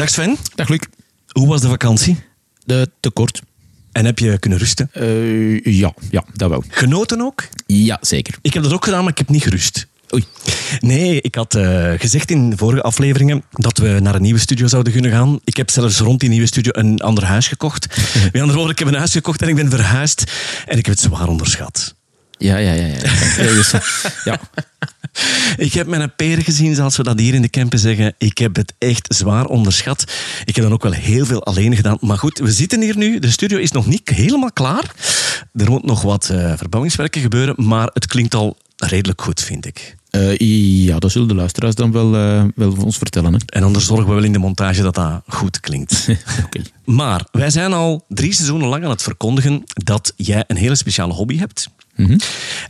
Dag Sven. Dag Luc. Hoe was de vakantie? De tekort. En heb je kunnen rusten? Uh, ja, ja, dat wel. Genoten ook? Ja, zeker. Ik heb dat ook gedaan, maar ik heb niet gerust. Oei. Nee, ik had uh, gezegd in de vorige afleveringen dat we naar een nieuwe studio zouden kunnen gaan. Ik heb zelfs rond die nieuwe studio een ander huis gekocht. Met andere woorden, ik heb een huis gekocht en ik ben verhuisd. En ik heb het zwaar onderschat. Ja, ja, ja. ja. ja. Ik heb mijn peren gezien, zoals we dat hier in de Kempen zeggen. Ik heb het echt zwaar onderschat. Ik heb dan ook wel heel veel alleen gedaan. Maar goed, we zitten hier nu. De studio is nog niet helemaal klaar. Er moet nog wat uh, verbouwingswerken gebeuren, maar het klinkt al redelijk goed, vind ik. Uh, ja, dat zullen de luisteraars dan wel, uh, wel ons vertellen. Hè? En anders zorgen we wel in de montage dat dat goed klinkt. okay. Maar wij zijn al drie seizoenen lang aan het verkondigen dat jij een hele speciale hobby hebt. Mm -hmm.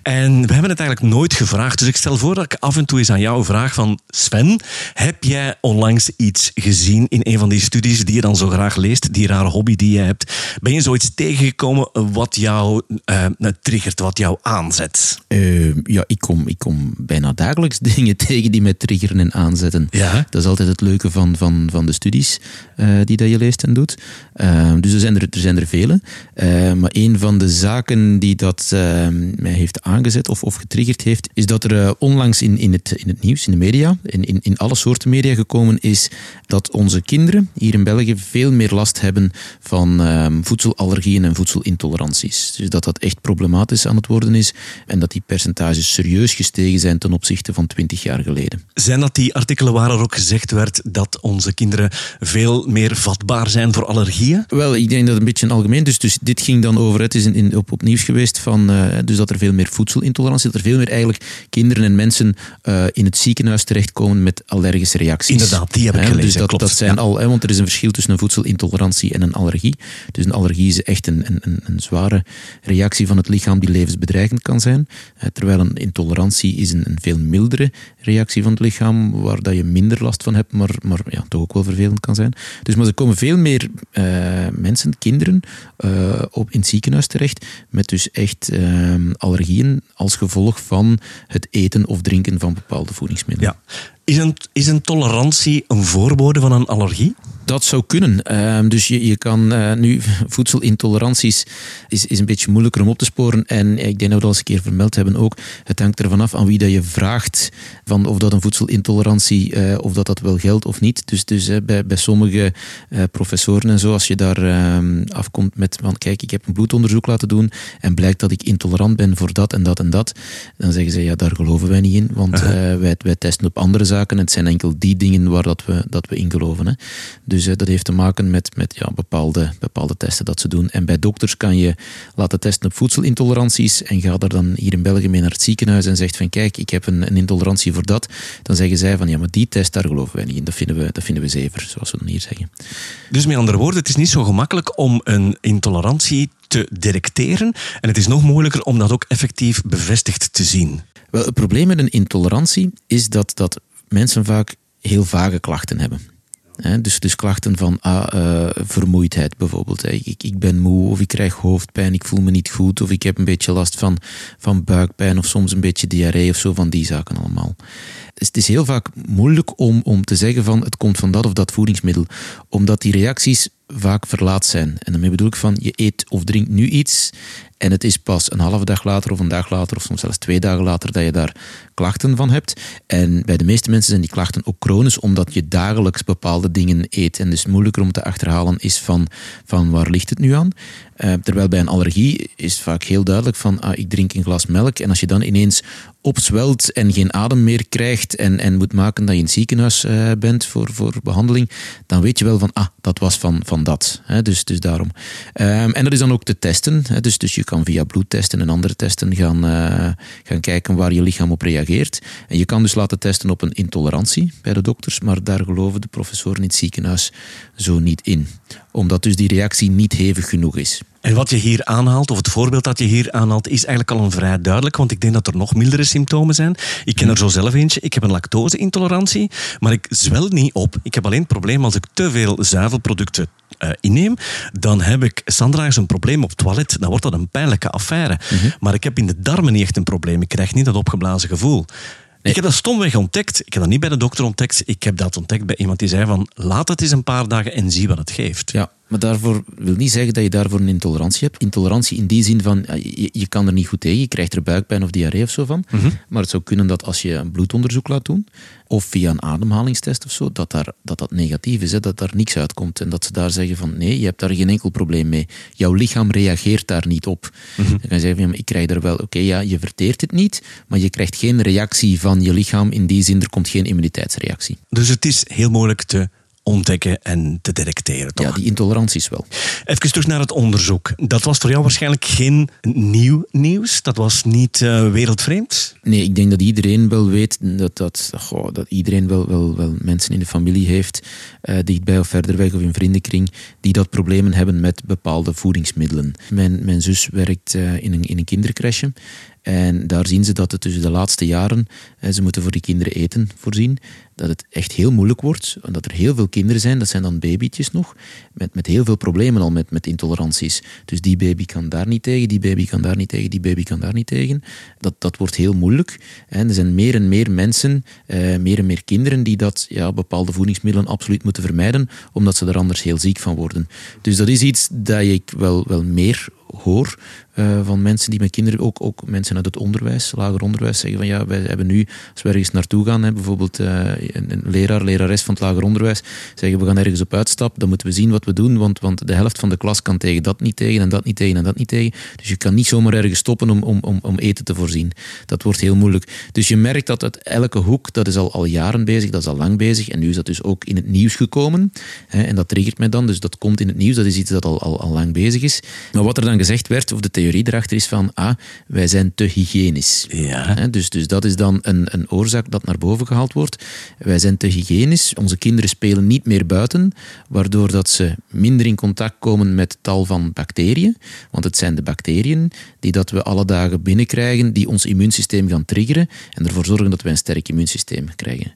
En we hebben het eigenlijk nooit gevraagd. Dus ik stel voor dat ik af en toe eens aan jou vraag van... Sven, heb jij onlangs iets gezien in een van die studies die je dan zo graag leest? Die rare hobby die je hebt. Ben je zoiets tegengekomen wat jou uh, triggert, wat jou aanzet? Uh, ja, ik kom, ik kom bijna dagelijks dingen tegen die mij triggeren en aanzetten. Ja? Dat is altijd het leuke van, van, van de studies uh, die dat je leest en doet. dus er zijn er, er, zijn er vele. maar een van de zaken die dat mij heeft aangezet of, of getriggerd heeft, is dat er uh, onlangs in, in, het, in het nieuws, in de media, in, in, in alle soorten media gekomen is dat onze kinderen hier in België veel meer last hebben van um, voedselallergieën en voedselintoleranties. Dus dat dat echt problematisch aan het worden is en dat die percentages serieus gestegen zijn ten opzichte van 20 jaar geleden. Zijn dat die artikelen waar er ook gezegd werd dat onze kinderen veel meer vatbaar zijn voor allergieën? Wel, ik denk dat een beetje algemeen. Dus, dus dit ging dan over, het is in, in, op, op nieuws geweest van, uh, dus dat er veel meer voedselintolerantie, dat er veel meer eigenlijk kinderen en mensen uh, in het ziekenhuis terechtkomen met allergische reacties. Inderdaad, die heb ik gelezen. Dus dat, klopt. dat zijn ja. al, hè, want er is een verschil tussen een voedselintolerantie en een allergie. Dus een allergie is echt een, een, een zware reactie van het lichaam die levensbedreigend kan zijn. Uh, terwijl een intolerantie is een, een veel mildere reactie van het lichaam, waar dat je minder last van hebt, maar, maar ja, toch ook wel vervelend kan zijn. Dus maar er komen veel meer uh, mensen, kinderen, op, in het ziekenhuis terecht met dus echt allergieën als gevolg van het eten of drinken van bepaalde voedingsmiddelen. Ja. Is een, is een tolerantie een voorbode van een allergie? Dat zou kunnen. Uh, dus je, je kan uh, nu voedselintoleranties is, is een beetje moeilijker om op te sporen. En ik denk dat we dat al eens een keer vermeld hebben ook. Het hangt ervan af aan wie dat je vraagt van of dat een voedselintolerantie uh, of dat dat wel geldt of niet. Dus, dus bij, bij sommige professoren en zo, als je daar ehm, afkomt met van kijk, ik heb een bloedonderzoek laten doen en blijkt dat ik intolerant ben voor dat en dat en dat, dan zeggen ze ja, daar geloven wij niet in, want wij, wij testen op andere zaken. Het zijn enkel die dingen waar dat we, dat we in geloven. Hè. Dus uh, dat heeft te maken met, met ja, bepaalde, bepaalde testen dat ze doen. En bij dokters kan je laten testen op voedselintoleranties en ga daar dan hier in België mee naar het ziekenhuis en zegt van kijk, ik heb een, een intolerantie voor dat. Dan zeggen zij van ja, maar die test, daar geloven wij niet in. Dat vinden we, dat vinden we zever, zoals we dan hier zeggen. Dus met andere woorden, het is niet zo gemakkelijk om een intolerantie te detecteren en het is nog moeilijker om dat ook effectief bevestigd te zien. Wel, het probleem met een intolerantie is dat, dat mensen vaak heel vage klachten hebben. Dus, dus klachten van ah, uh, vermoeidheid bijvoorbeeld. Ik, ik ben moe of ik krijg hoofdpijn, ik voel me niet goed of ik heb een beetje last van, van buikpijn of soms een beetje diarree of zo van die zaken allemaal. Dus het is heel vaak moeilijk om, om te zeggen van het komt van dat of dat voedingsmiddel, omdat die reacties vaak verlaat zijn. En daarmee bedoel ik van je eet of drinkt nu iets en het is pas een halve dag later of een dag later of soms zelfs twee dagen later dat je daar klachten van hebt. En bij de meeste mensen zijn die klachten ook chronisch omdat je dagelijks bepaalde dingen eet. En dus moeilijker om te achterhalen is van, van waar ligt het nu aan. Uh, terwijl bij een allergie is vaak heel duidelijk van ah, ik drink een glas melk en als je dan ineens opzwelt en geen adem meer krijgt en, en moet maken dat je in het ziekenhuis uh, bent voor, voor behandeling, dan weet je wel van ah, dat was van, van dat. Dus, dus daarom. Um, en dat is dan ook te testen. Dus, dus je kan via bloedtesten en andere testen gaan, uh, gaan kijken waar je lichaam op reageert. En je kan dus laten testen op een intolerantie bij de dokters, maar daar geloven de professoren in het ziekenhuis zo niet in. Omdat dus die reactie niet hevig genoeg is. En wat je hier aanhaalt, of het voorbeeld dat je hier aanhaalt, is eigenlijk al een vrij duidelijk, want ik denk dat er nog mildere symptomen zijn. Ik ken er zo zelf eentje. Ik heb een lactose-intolerantie, maar ik zwel niet op. Ik heb alleen het probleem als ik te veel zuivelproducten uh, inneem, dan heb ik, Sandra is een probleem op het toilet, dan wordt dat een pijnlijke affaire. Mhm. Maar ik heb in de darmen niet echt een probleem. Ik krijg niet dat opgeblazen gevoel. Ik heb dat stomweg ontdekt. Ik heb dat niet bij de dokter ontdekt. Ik heb dat ontdekt bij iemand die zei van laat het eens een paar dagen en zie wat het geeft. Ja, maar daarvoor wil niet zeggen dat je daarvoor een intolerantie hebt. Intolerantie in die zin van je, je kan er niet goed tegen, je krijgt er buikpijn of diarree of zo van. Maar het zou kunnen dat als je een bloedonderzoek laat doen of via een ademhalingstest of zo, dat daar, dat, dat negatief is, hè, dat daar niks uitkomt. En dat ze daar zeggen van nee, je hebt daar geen enkel probleem mee. Jouw lichaam reageert daar niet op. Dan kan je zeggen van ik krijg er wel, oké ja, je verteert het niet, maar je krijgt geen reactie van je lichaam. In die zin, er komt geen immuniteitsreactie. Dus het is heel moeilijk te ontdekken en te detecteren, toch? Ja, die intoleranties wel. Even terug naar het onderzoek. Dat was voor jou waarschijnlijk geen nieuw nieuws? Dat was niet uh, wereldvreemd? Nee, ik denk dat iedereen wel weet dat, dat, goh, dat iedereen wel, wel, wel mensen in de familie heeft, uh, dichtbij of verder weg of in vriendenkring, die dat problemen hebben met bepaalde voedingsmiddelen. Mijn, mijn zus werkt uh, in, een, in een kindercrèche en daar zien ze dat het tussen de laatste jaren, ze moeten voor die kinderen eten voorzien, dat het echt heel moeilijk wordt. En dat er heel veel kinderen zijn, dat zijn dan babytjes nog, met, met heel veel problemen al met, met intoleranties. Dus die baby kan daar niet tegen, die baby kan daar niet tegen, die baby kan daar niet tegen. Dat, dat wordt heel moeilijk. En er zijn meer en meer mensen, eh, meer en meer kinderen die dat, ja, bepaalde voedingsmiddelen absoluut moeten vermijden, omdat ze er anders heel ziek van worden. Dus dat is iets dat ik wel, wel meer hoor uh, van mensen die met kinderen, ook, ook mensen uit het onderwijs, lager onderwijs, zeggen van ja, wij hebben nu, als we ergens naartoe gaan, hè, bijvoorbeeld uh, een, een, leraar, lerares van het lager onderwijs, zeggen we gaan ergens op uitstap, dan moeten we zien wat we doen, want, want de helft van de klas kan tegen dat niet tegen en dat niet tegen en dat niet tegen. Dus je kan niet zomaar ergens stoppen om, om, om, om eten te voorzien. Dat wordt heel moeilijk. Dus je merkt dat uit elke hoek, dat is al, al jaren bezig, dat is al lang bezig en nu is dat dus ook in het nieuws gekomen. Hè, en dat triggert mij dan, dus dat komt in het nieuws, dat is iets dat al, al, al lang bezig is. Maar wat er dan gezegd werd, of de theorie erachter is van, ah, wij zijn te hygiënisch. Ja. Dus, dus dat is dan een, een oorzaak dat naar boven gehaald wordt. Wij zijn te hygiënisch, onze kinderen spelen niet meer buiten, waardoor dat ze minder in contact komen met tal van bacteriën. Want het zijn de bacteriën die dat we alle dagen binnenkrijgen, die ons immuunsysteem gaan triggeren en ervoor zorgen dat wij een sterk immuunsysteem krijgen.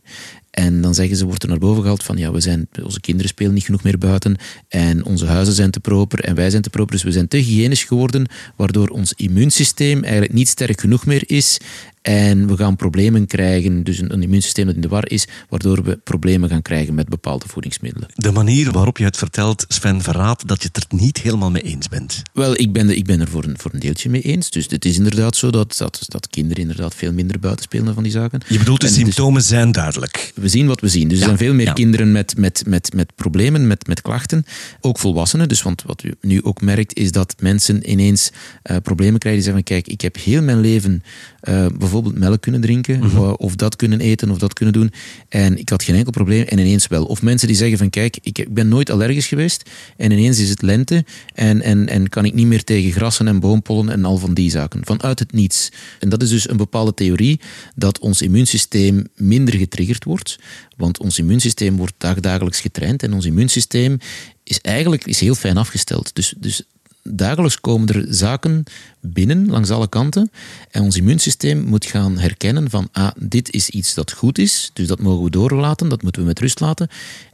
En dan zeggen ze, wordt er naar boven gehaald van ja, we zijn, onze kinderen spelen niet genoeg meer buiten en onze huizen zijn te proper en wij zijn te proper. Dus we zijn te hygiënisch geworden, waardoor ons immuunsysteem eigenlijk niet sterk genoeg meer is en we gaan problemen krijgen, dus een, een, immuunsysteem dat in de war is, waardoor we problemen gaan krijgen met bepaalde voedingsmiddelen. De manier waarop je het vertelt, Sven, verraadt dat je het er niet helemaal mee eens bent. Wel, ik ben, de, ik ben er voor een, voor een deeltje mee eens. Dus het is inderdaad zo dat, dat, dat kinderen inderdaad veel minder buiten spelen van die zaken. Je bedoelt, de en symptomen dus, zijn duidelijk. We zien wat we zien. Dus ja, er zijn veel meer ja. kinderen met, met, met, met problemen, met, met klachten. Ook volwassenen. Dus want wat u nu ook merkt, is dat mensen ineens uh, problemen krijgen. Die zeggen van, kijk, ik heb heel mijn leven uh, bijvoorbeeld melk kunnen drinken, mm -hmm. of dat kunnen eten, of dat kunnen doen. En ik had geen enkel probleem, en ineens wel. Of mensen die zeggen van, kijk, ik ben nooit allergisch geweest, en ineens is het lente, en, en, en kan ik niet meer tegen grassen en boompollen en al van die zaken. Vanuit het niets. En dat is dus een bepaalde theorie, dat ons immuunsysteem minder getriggerd wordt, want ons immuunsysteem wordt dagdagelijks getraind, en ons immuunsysteem is eigenlijk is heel fijn afgesteld. Dus, dus dagelijks komen er zaken binnen langs alle kanten en ons immuunsysteem moet gaan herkennen van ah, dit is iets dat goed is, dus dat mogen we doorlaten, dat moeten we met rust laten.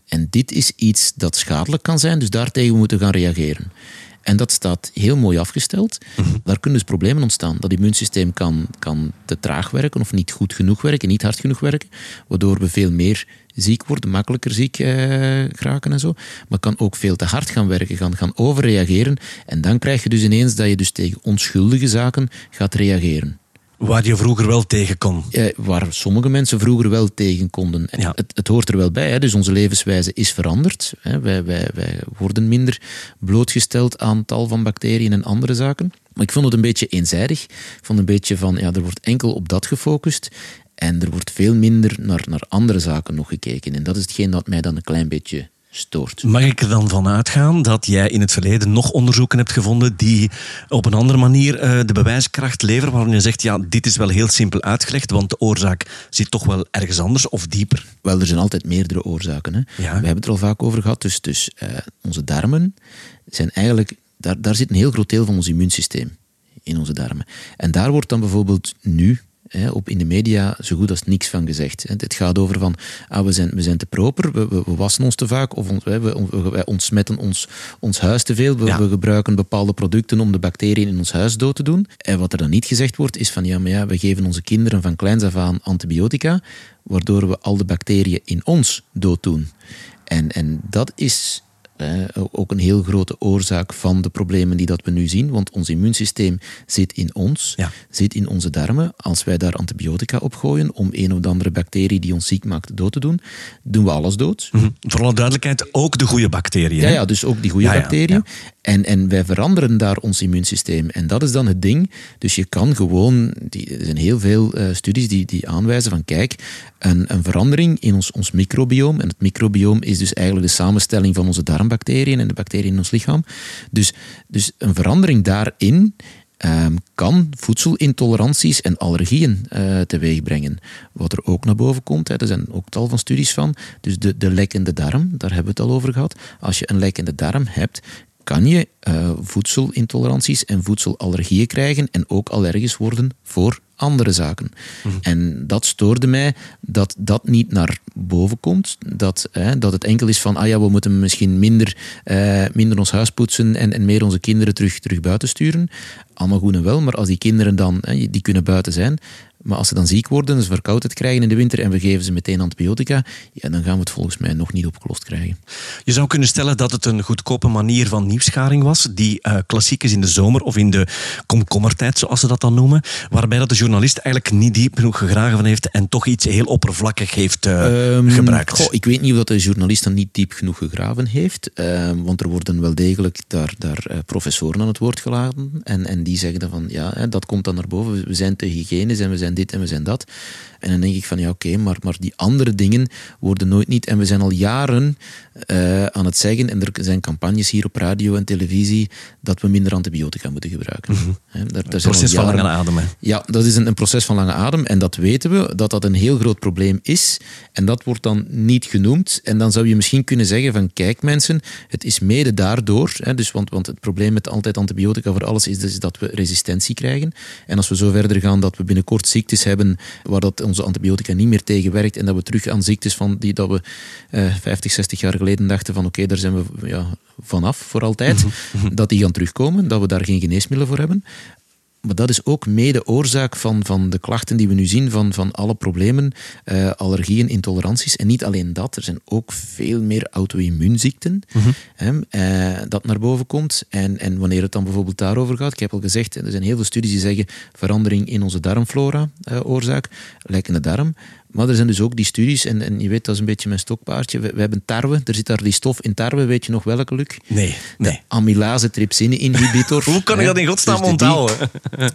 En dit is iets dat schadelijk kan zijn, dus daartegen moeten we gaan reageren. En dat staat heel mooi afgesteld. Daar kunnen dus problemen ontstaan. Dat immuunsysteem kan, kan te traag werken of niet goed genoeg werken, niet hard genoeg werken, waardoor we veel meer ziek worden, makkelijker ziek eh, geraken en zo. Maar kan ook veel te hard gaan werken, gaan, gaan overreageren. En dan krijg je dus ineens dat je dus tegen onschuldige zaken gaat reageren. Waar je vroeger wel tegen kon. Ja, waar sommige mensen vroeger wel tegen konden. Ja. Het, het, hoort er wel bij, hè. dus onze levenswijze is veranderd. Hè. Wij, wij, wij worden minder blootgesteld aan tal van bacteriën en andere zaken. Maar ik vond het een beetje eenzijdig. Ik vond een beetje van, ja, er wordt enkel op dat gefocust. En er wordt veel minder naar, naar andere zaken nog gekeken. En dat is hetgeen dat mij dan een klein beetje stoort. Mag ik er dan van uitgaan dat jij in het verleden nog onderzoeken hebt gevonden die op een andere manier uh, de bewijskracht leveren, waarvan je zegt, ja, dit is wel heel simpel uitgelegd, want de oorzaak zit toch wel ergens anders of dieper? Wel, er zijn altijd meerdere oorzaken. Hè. Ja. We hebben het er al vaak over gehad. Dus, dus uh, onze darmen zijn eigenlijk, daar, daar zit een heel groot deel van ons immuunsysteem in onze darmen. En daar wordt dan bijvoorbeeld nu hè, op in de media zo goed als niks van gezegd. Het gaat over van, ah, we, zijn, we zijn te proper, we, we, wassen ons te vaak, of ons, wij, wij ontsmetten ons, ons huis te veel, we, we, gebruiken bepaalde producten om de bacteriën in ons huis dood te doen. En wat er dan niet gezegd wordt, is van, ja, maar ja, we geven onze kinderen van kleins af aan antibiotica, waardoor we al de bacteriën in ons dood doen. En, en dat is ook een heel grote oorzaak van de problemen die dat we nu zien. Want ons immuunsysteem zit in ons, zit in onze darmen. Als wij daar antibiotica op gooien om een of andere bacterie die ons ziek maakt dood te doen, doen we alles dood. Mm Voor alle duidelijkheid, ook de goede bacteriën. Ja, ja, dus ook die goede bacteriën. En, en wij veranderen daar ons immuunsysteem. En dat is dan het ding. Dus je kan gewoon, die, er zijn heel veel uh, studies die, die aanwijzen van kijk, een, een verandering in ons, ons microbioom. En het microbioom is dus eigenlijk de samenstelling van onze darmbacteriën en de bacteriën in ons lichaam. Dus, dus een verandering daarin um, kan voedselintoleranties en allergieën uh, teweeg brengen. Wat er ook naar boven komt, hè, er zijn ook tal van studies van. Dus de, de lekkende darm, daar hebben we het al over gehad. Als je een lekkende darm hebt, kan je uh, voedselintoleranties en voedselallergieën krijgen en ook allergisch worden voor andere zaken. Mhm. En dat stoorde mij dat dat niet naar boven komt. Dat, hè, dat het enkel is van, ah ja, we moeten misschien minder, uh, minder ons huis poetsen en, en meer onze kinderen terug, terug buiten sturen. Allemaal goed en wel, maar als die kinderen dan, hè, die kunnen buiten zijn, maar als ze dan ziek worden, ze verkoudheid krijgen in de winter en we geven ze meteen antibiotica, ja, dan gaan we het volgens mij nog niet opgelost krijgen. Je zou kunnen stellen dat het een goedkope manier van nieuwsgaring was, die uh, klassiek is in de zomer of in de komkommertijd, zoals ze dat dan noemen, waarbij dat de journalist eigenlijk niet diep genoeg gegraven van heeft en toch iets heel oppervlakkig heeft uh, um, gebruikt. Goh, ik weet niet of dat de journalist dan niet diep genoeg gegraven heeft, uh, want er worden wel degelijk daar, daar uh, professoren aan het woord geladen en, en die zeggen dan van, ja, dat komt dan naar boven, we zijn te hygiënisch en we zijn dit en we zijn dat. En dan denk ik van ja, oké, maar, maar die andere dingen worden nooit niet. En we zijn al jaren uh, aan het zeggen, en er zijn campagnes hier op radio en televisie, dat we minder antibiotica moeten gebruiken. Mm -hmm. daar, daar een proces van lange adem. Hè? Ja, dat is een, een, proces van lange adem. En dat weten we, dat dat een heel groot probleem is. En dat wordt dan niet genoemd. En dan zou je misschien kunnen zeggen van kijk mensen, het is mede daardoor, hè, dus want, want het probleem met altijd antibiotica voor alles is, dus dat we resistentie krijgen. En als we zo verder gaan dat we binnenkort ziektes hebben waar dat onze antibiotica niet meer tegen werkt en dat we terug aan ziektes van die dat we uh, 50, 60 jaar geleden dachten van oké, daar zijn we ja, vanaf voor altijd, dat die gaan terugkomen, dat we daar geen geneesmiddelen voor hebben. Maar dat is ook mede oorzaak van, van de klachten die we nu zien, van, van alle problemen, uh, allergieën, intoleranties. En niet alleen dat, er zijn ook veel meer auto-immuunziekten mm uh, dat naar boven komt. En, en wanneer het dan bijvoorbeeld daarover gaat, ik heb al gezegd, er zijn heel veel studies die zeggen verandering in onze darmflora uh, oorzaak, lekkende darm. Maar er zijn dus ook die studies, en, en je weet, dat is een beetje mijn stokpaardje. We, hebben tarwe, er zit daar die stof in tarwe, weet je nog welke, Luc? Nee, nee. De amylase trypsine inhibitor. Hoe kan ik dat in godsnaam dus onthouden?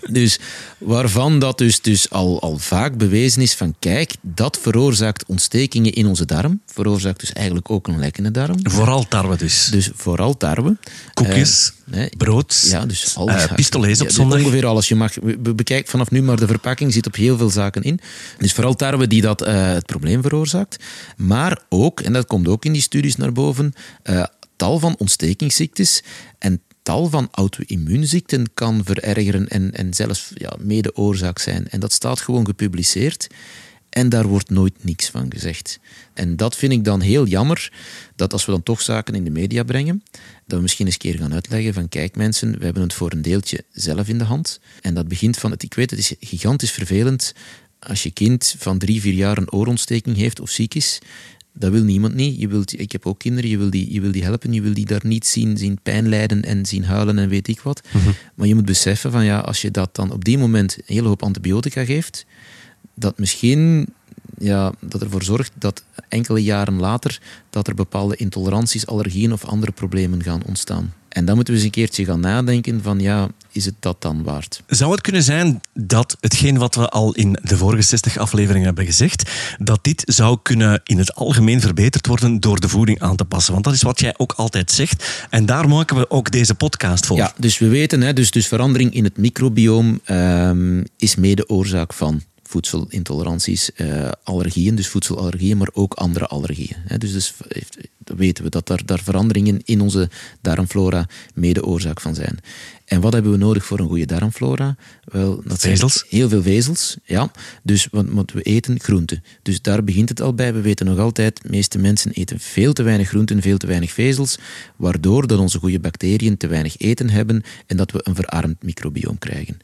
dus waarvan dat dus, dus al, al vaak bewezen is van, kijk, dat veroorzaakt ontstekingen in onze darm. Veroorzaakt dus eigenlijk ook een lekkende darm. Vooral tarwe dus. Dus vooral tarwe. Koekjes. Uh, Nee, brood, ja, dus alles. Uh, pistolets op zondag. ongeveer alles. Je mag, bekijk vanaf nu maar de verpakking, zit op heel veel zaken in. Dus vooral tarwe die dat uh, het probleem veroorzaakt. Maar ook, en dat komt ook in die studies naar boven, uh, tal van ontstekingsziektes en tal van auto-immuunziekten kan verergeren en, en zelfs ja, mede oorzaak zijn. En dat staat gewoon gepubliceerd. En daar wordt nooit niks van gezegd. En dat vind ik dan heel jammer, dat als we dan toch zaken in de media brengen, dat we misschien eens keer gaan uitleggen van kijk mensen, we hebben het voor een deeltje zelf in de hand. En dat begint van, het, ik weet het is gigantisch vervelend als je kind van drie, vier jaar een oorontsteking heeft of ziek is. Dat wil niemand niet. Je wilt, ik heb ook kinderen, je wil, die, je wil die helpen, je wil die daar niet zien, zien pijn lijden en zien huilen en weet ik wat. Mhm. Maar je moet beseffen van ja, als je dat dan op die moment een hele hoop antibiotica geeft, dat misschien ja, dat ervoor zorgt dat enkele jaren later dat er bepaalde intoleranties, allergieën of andere problemen gaan ontstaan. En dan moeten we eens een keertje gaan nadenken van ja, is het dat dan waard? Zou het kunnen zijn dat hetgeen wat we al in de vorige 60 afleveringen hebben gezegd, dat dit zou kunnen in het algemeen verbeterd worden door de voeding aan te passen? Want dat is wat jij ook altijd zegt. En daar maken we ook deze podcast voor. Ja, dus we weten, hè, dus, dus verandering in het microbioom um, is mede oorzaak van voedselintoleranties, uh, allergieën, dus voedselallergieën, maar ook andere allergieën. Dus, dus dat weten we, dat daar, daar veranderingen in onze darmflora mede oorzaak van zijn. En wat hebben we nodig voor een goede darmflora? Wel, dat vezels? Zijn heel veel vezels, ja. Dus wat, we eten groenten. Dus daar begint het al bij. We weten nog altijd, de meeste mensen eten veel te weinig groenten, veel te weinig vezels, waardoor dat onze goede bacteriën te weinig eten hebben en dat we een verarmd microbioom krijgen.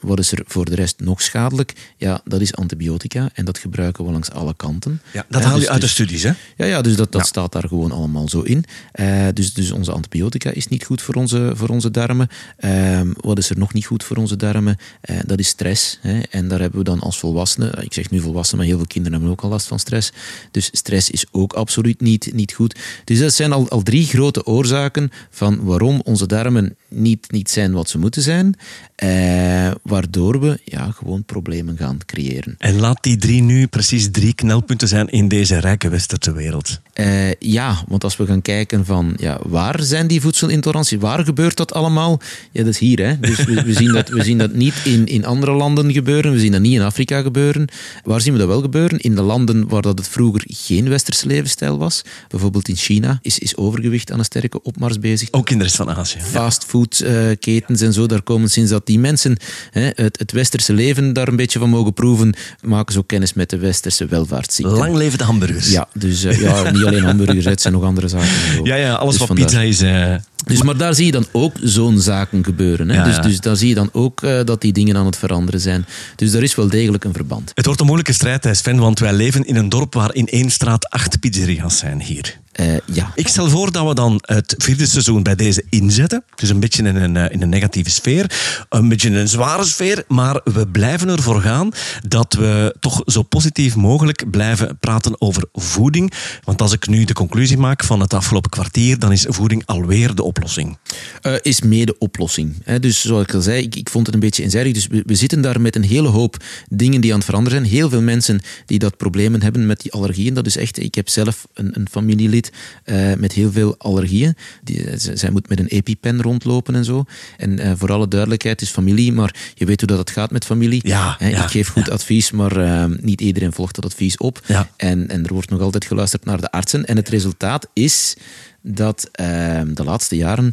wat is er voor de rest nog schadelijk? Ja, dat is antibiotica en dat gebruiken we langs alle kanten. Ja, dat haal je dus, uit de dus- studies, hè? Ja, ja dus dat, dat staat daar gewoon allemaal zo in. Uh, dus, dus onze antibiotica is niet goed voor onze, voor onze darmen. Ehm, wat is er nog niet goed voor onze darmen? Uh, dat is stress. Hè. En daar hebben we dan als volwassenen, ik zeg nu volwassenen, maar heel veel kinderen hebben ook al last van stress. Dus stress is ook absoluut niet, niet goed. Dus dat zijn al, al drie grote oorzaken van waarom onze darmen niet, niet zijn wat ze moeten zijn. Uh, waardoor we ja, gewoon problemen gaan creëren. En laat die drie nu precies drie knelpunten zijn in deze rijke westerse wereld. Uh, ja, want als we gaan kijken van ja, waar zijn die voedselintoleranties, waar gebeurt dat allemaal? Ja, dat is hier. Hè. Dus we, we, zien dat, we zien dat niet in, in andere landen gebeuren, we zien dat niet in Afrika gebeuren. Waar zien we dat wel gebeuren? In de landen waar dat het vroeger geen westerse levensstijl was, bijvoorbeeld in China, is, is overgewicht aan een sterke opmars bezig. Ook in de rest van Azië. Fastfoodketens uh, en zo, daar komen sinds dat die mensen hè, het, het westerse leven daar een beetje van mogen proeven, maken ze ook kennis met de westerse welvaartsziekten. Lang leven de hamburgers. Ja, dus uh, ja, niet alleen hamburgers, het zijn nog andere zaken. Ja, ja, alles dus wat pizza is. Uh... Dus, maar daar zie je dan ook zo'n zaken gebeuren. Hè? dus, dus daar zie je dan ook uh, dat die dingen aan het veranderen zijn. Dus daar is wel degelijk een verband. Het wordt een moeilijke strijd, Sven, want wij leven in een dorp waar in één straat acht pizzeria's zijn hier. Uh, ja. Ik stel voor dat we dan het vierde seizoen bij deze inzetten. Dus een beetje in een, in een negatieve sfeer, een beetje in een zware sfeer, maar we blijven ervoor gaan dat we toch zo positief mogelijk blijven praten over voeding. Want als ik nu de conclusie maak van het afgelopen kwartier, dan is voeding alweer de oplossing. Uh, is mede oplossing. Dus zoals ik al zei, ik, ik vond het een beetje inzijdig. Dus we, we, zitten daar met een hele hoop dingen die aan het veranderen zijn. Heel veel mensen die dat problemen hebben met die allergieën. Dat is echt, ik heb zelf een, een familielid uh, met heel veel allergieën. Die, zij moet met een EpiPen rondlopen en zo. En uh, voor alle duidelijkheid, is familie, maar je weet hoe dat het gaat met familie. Ja, ja. Ik geef goed advies, maar niet iedereen volgt dat advies op. Ja. En, en er wordt nog altijd geluisterd naar de artsen. En het resultaat is dat uh, de laatste jaren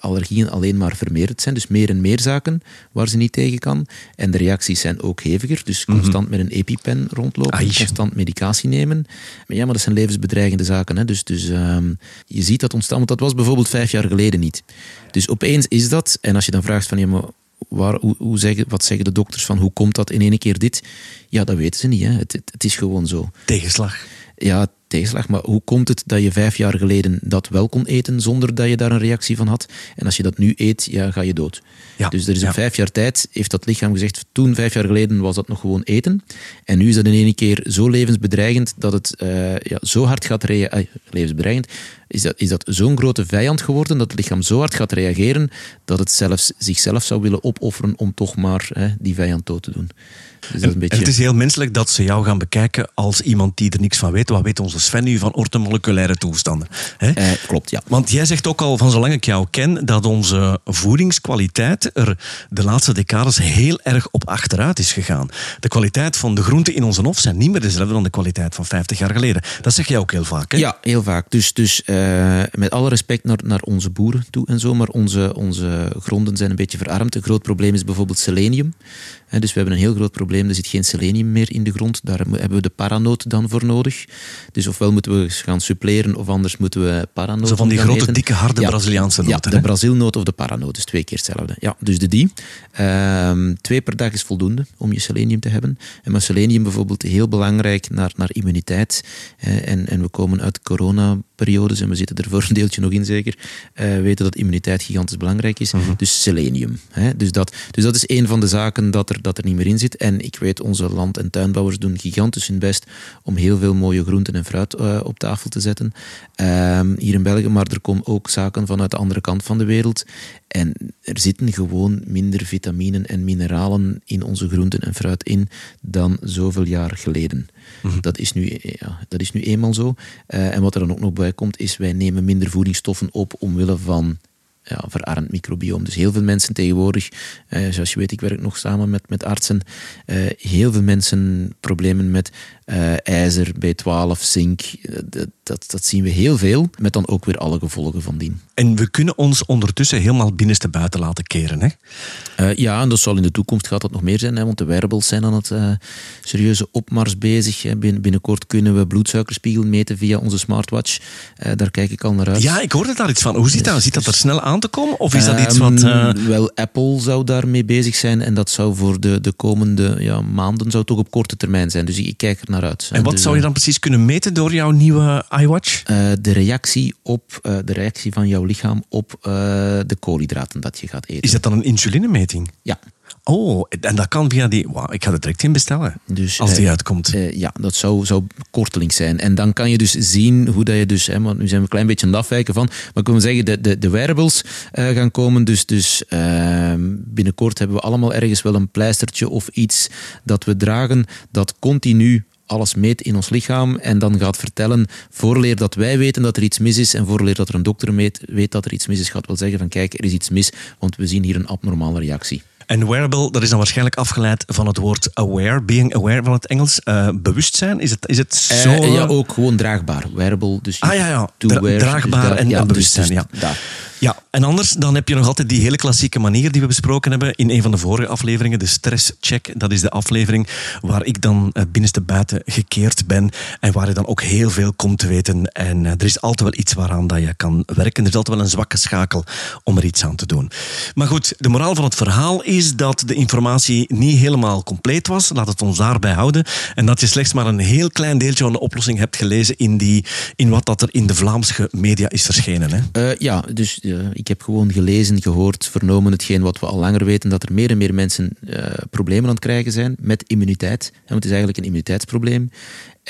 allergieën alleen maar vermeerderd zijn. Dus meer en meer zaken waar ze niet tegen kan. En de reacties zijn ook heviger. Dus mhm. constant met een EpiPen rondlopen, constant medicatie nemen. Maar ja, maar dat zijn levensbedreigende zaken. Hè. Dus, dus uh, je ziet dat ontstaan, want dat was bijvoorbeeld vijf jaar geleden niet. Dus opeens is dat, en als je dan vraagt van ja, maar Waar, hoe, hoe zeggen, wat zeggen de dokters van hoe komt dat in één keer dit? Ja, dat weten ze niet. Hè. Het, het, het is gewoon zo. Tegenslag. Ja, tegenslag. Maar hoe komt het dat je vijf jaar geleden dat wel kon eten zonder dat je daar een reactie van had? En als je dat nu eet, ja, ga je dood. Ja, dus er is in vijf jaar tijd, heeft dat lichaam gezegd, toen vijf jaar geleden was dat nog gewoon eten. En nu is dat in één keer zo levensbedreigend dat het uh, ja, zo hard gaat reageren. Uh, levensbedreigend, is dat, is dat zo'n grote vijand geworden dat het lichaam zo hard gaat reageren dat het zelfs zichzelf zou willen opofferen om toch maar hè, die vijand dood te doen. Dus een beetje... Het is heel menselijk dat ze jou gaan bekijken als iemand die er niks van weet. Wat weet onze Sven nu van ortomoleculaire toestanden? Eh, klopt, ja. Want jij zegt ook al van zolang ik jou ken dat onze voedingskwaliteit er de laatste decades heel erg op achteruit is gegaan. De kwaliteit van de groenten in onze hof zijn niet meer dezelfde dan de kwaliteit van 50 jaar geleden. Dat zeg jij ook heel vaak, hè? Ja, heel vaak. Dus, dus uh, met alle respect naar, naar onze boeren toe en zo, maar onze, onze gronden zijn een beetje verarmd. Een groot probleem is bijvoorbeeld selenium. Dus we hebben een heel groot probleem. Er zit geen selenium meer in de grond. Daar hebben we de paranoot dan voor nodig. Dus ofwel moeten we gaan suppleren, of anders moeten we paranoot Zo van die grote, dikke, harde Braziliaanse noten. Ja, de Brazilnoot of de paranoot is twee keer hetzelfde. Ja, dus de die. Ehm, twee per dag is voldoende om je selenium te hebben. En maar selenium bijvoorbeeld heel belangrijk naar, naar immuniteit. en, en we komen uit corona periodes, en we zitten er voor een deeltje nog in zeker, uh, weten dat immuniteit gigantisch belangrijk is. Mhm. Dus selenium. Hè? Dus, dat, dus dat is een van de zaken dat er, dat er niet meer in zit. En ik weet, onze land- en tuinbouwers doen gigantisch hun best om heel veel mooie groenten en fruit uh, op tafel te zetten. Um, hier in België, maar er komen ook zaken vanuit de andere kant van de wereld. En er zitten gewoon minder vitaminen en mineralen in onze groenten en fruit in dan zoveel jaar geleden. Mhm. dat, is nu, ja, dat is nu eenmaal zo. Uh, en wat er dan ook nog bij komt, is wij nemen minder voedingsstoffen op omwille van ja, verarmd microbioom. Dus heel veel mensen tegenwoordig, eh, zoals je weet, ik werk nog samen met, met artsen, eh, heel veel mensen problemen met eh, ijzer, B12, zink. Eh, dat, dat, dat, zien we heel veel, met dan ook weer alle gevolgen van dien. En we kunnen ons ondertussen helemaal binnenste buiten laten keren, hè? Uh, ja, en dat zal in de toekomst gaat dat nog meer zijn, hè, want de wearables zijn aan het uh, serieuze opmars bezig. Hè. binnenkort kunnen we bloedsuikerspiegel meten via onze smartwatch. Daar kijk ik al naar uit. Ja, ik hoorde daar iets van. Hoe ziet dat? Ziet dat er snel aan te komen? Of is dat iets wat... Ehm, wel, Apple zou daarmee bezig zijn en dat zou voor de, de komende ja, maanden zou toch op korte termijn zijn. Dus ik, kijk er naar uit. En wat dus, zou je dan precies kunnen meten door jouw nieuwe iWatch? de reactie op de reactie van jouw lichaam op de koolhydraten dat je gaat eten. Is dat dan een insulinemeting? Ja. Oh, en dat kan via die... Wow, ik ga het direct in bestellen, dus, als die uitkomt. Ja, dat zou, zou korteling zijn. En dan kan je dus zien hoe dat je dus... Hè, want nu zijn we een klein beetje aan het afwijken van... Maar ik wil zeggen, de, de, de wearables uh, gaan komen. Dus, dus uh, binnenkort hebben we allemaal ergens wel een pleistertje of iets dat we dragen dat continu alles meet in ons lichaam en dan gaat vertellen, voorleer dat wij weten dat er iets mis is en voorleer dat er een dokter meet, weet dat er iets mis is, gaat wel zeggen van kijk, er is iets mis, want we zien hier een abnormale reactie. En wearable, dat is dan waarschijnlijk afgeleid van het woord aware, being aware van het Engels. Uh, bewustzijn, is het, is het zo? Uh, ja, ook gewoon draagbaar. Wearable, dus ah ja, ja. Dra draagbaar dus en, ja, bewustzijn. Dus, dus, ja. Ja, en anders dan heb je nog altijd die hele klassieke manier die we besproken hebben in een van de vorige afleveringen, de stresscheck. Dat is de aflevering waar ik dan uh, binnenste buiten gekeerd ben en waar je dan ook heel veel komt te weten. En er is altijd wel iets waaraan dat je kan werken. Er is altijd wel een zwakke schakel om er iets aan te doen. Maar goed, de moraal van het verhaal is dat de informatie niet helemaal compleet was. Laat het ons daarbij houden. En dat je slechts maar een heel klein deeltje van de oplossing hebt gelezen in, die, in wat dat er in de Vlaamse media is verschenen. Hè? Uh, ja, dus uh, ik heb gewoon gelezen, gehoord, vernomen hetgeen wat we al langer weten, dat er meer en meer mensen uh, problemen aan het krijgen zijn met immuniteit. Want het is eigenlijk een immuniteitsprobleem.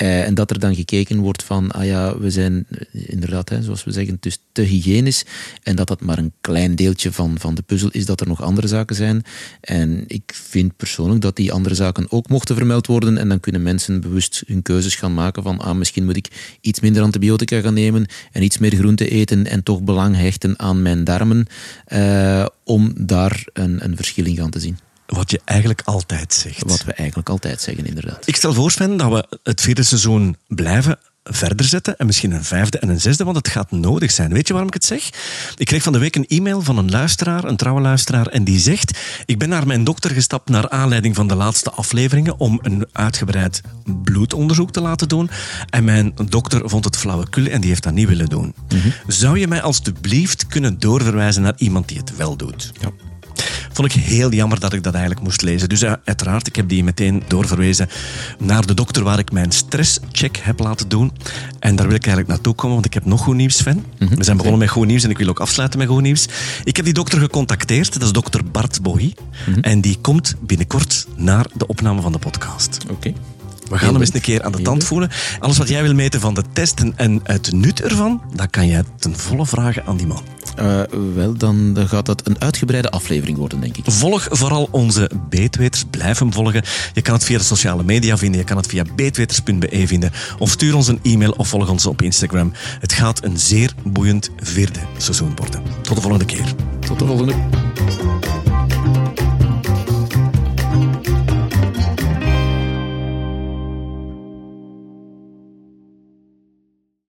Uh, en dat er dan gekeken wordt van, ah ja, we zijn inderdaad, hè, zoals we zeggen, dus te hygiënisch. En dat dat maar een klein deeltje van, van de puzzel is, dat er nog andere zaken zijn. En ik vind persoonlijk dat die andere zaken ook mochten vermeld worden. En dan kunnen mensen bewust hun keuzes gaan maken van, ah, misschien moet ik iets minder antibiotica gaan nemen en iets meer groente eten en toch belang hechten aan mijn darmen. Uh, om daar een, een verschil in gaan te zien. Wat je eigenlijk altijd zegt. Wat we eigenlijk altijd zeggen, inderdaad. Ik stel voor, Sven, dat we het vierde seizoen blijven verder zetten en misschien een vijfde en een zesde, want het gaat nodig zijn. Weet je waarom ik het zeg? Ik kreeg van de week een e-mail van een luisteraar, een trouwe luisteraar, en die zegt: Ik ben naar mijn dokter gestapt naar aanleiding van de laatste afleveringen om een uitgebreid bloedonderzoek te laten doen. En mijn dokter vond het flauwekul en die heeft dat niet willen doen. Mhm. Zou je mij alstublieft kunnen doorverwijzen naar iemand die het wel doet? Ja. Vond ik heel jammer dat ik dat eigenlijk moest lezen. Dus ja, uiteraard, ik heb die meteen doorverwezen naar de dokter waar ik mijn stresscheck heb laten doen. En daar wil ik eigenlijk naartoe komen, want ik heb nog goed nieuws, Sven. Mhm. We zijn begonnen met goed nieuws en ik wil ook afsluiten met goed nieuws. Ik heb die dokter gecontacteerd, dat is dokter Bart Boy. Mhm. En die komt binnenkort naar de opname van de podcast. Oké. We gaan hem eens een keer aan de tand voelen. Alles wat jij wil meten van de testen en het nut ervan, dat kan jij ten volle vragen aan die man. Uh, wel, dan gaat dat een uitgebreide aflevering worden, denk ik. Volg vooral onze Beetweters. Blijf hem volgen. Je kan het via de sociale media vinden. Je kan het via beetweters.be vinden. Of stuur ons een e-mail of volg ons op Instagram. Het gaat een zeer boeiend vierde seizoen worden. Tot de volgende keer. Tot de volgende.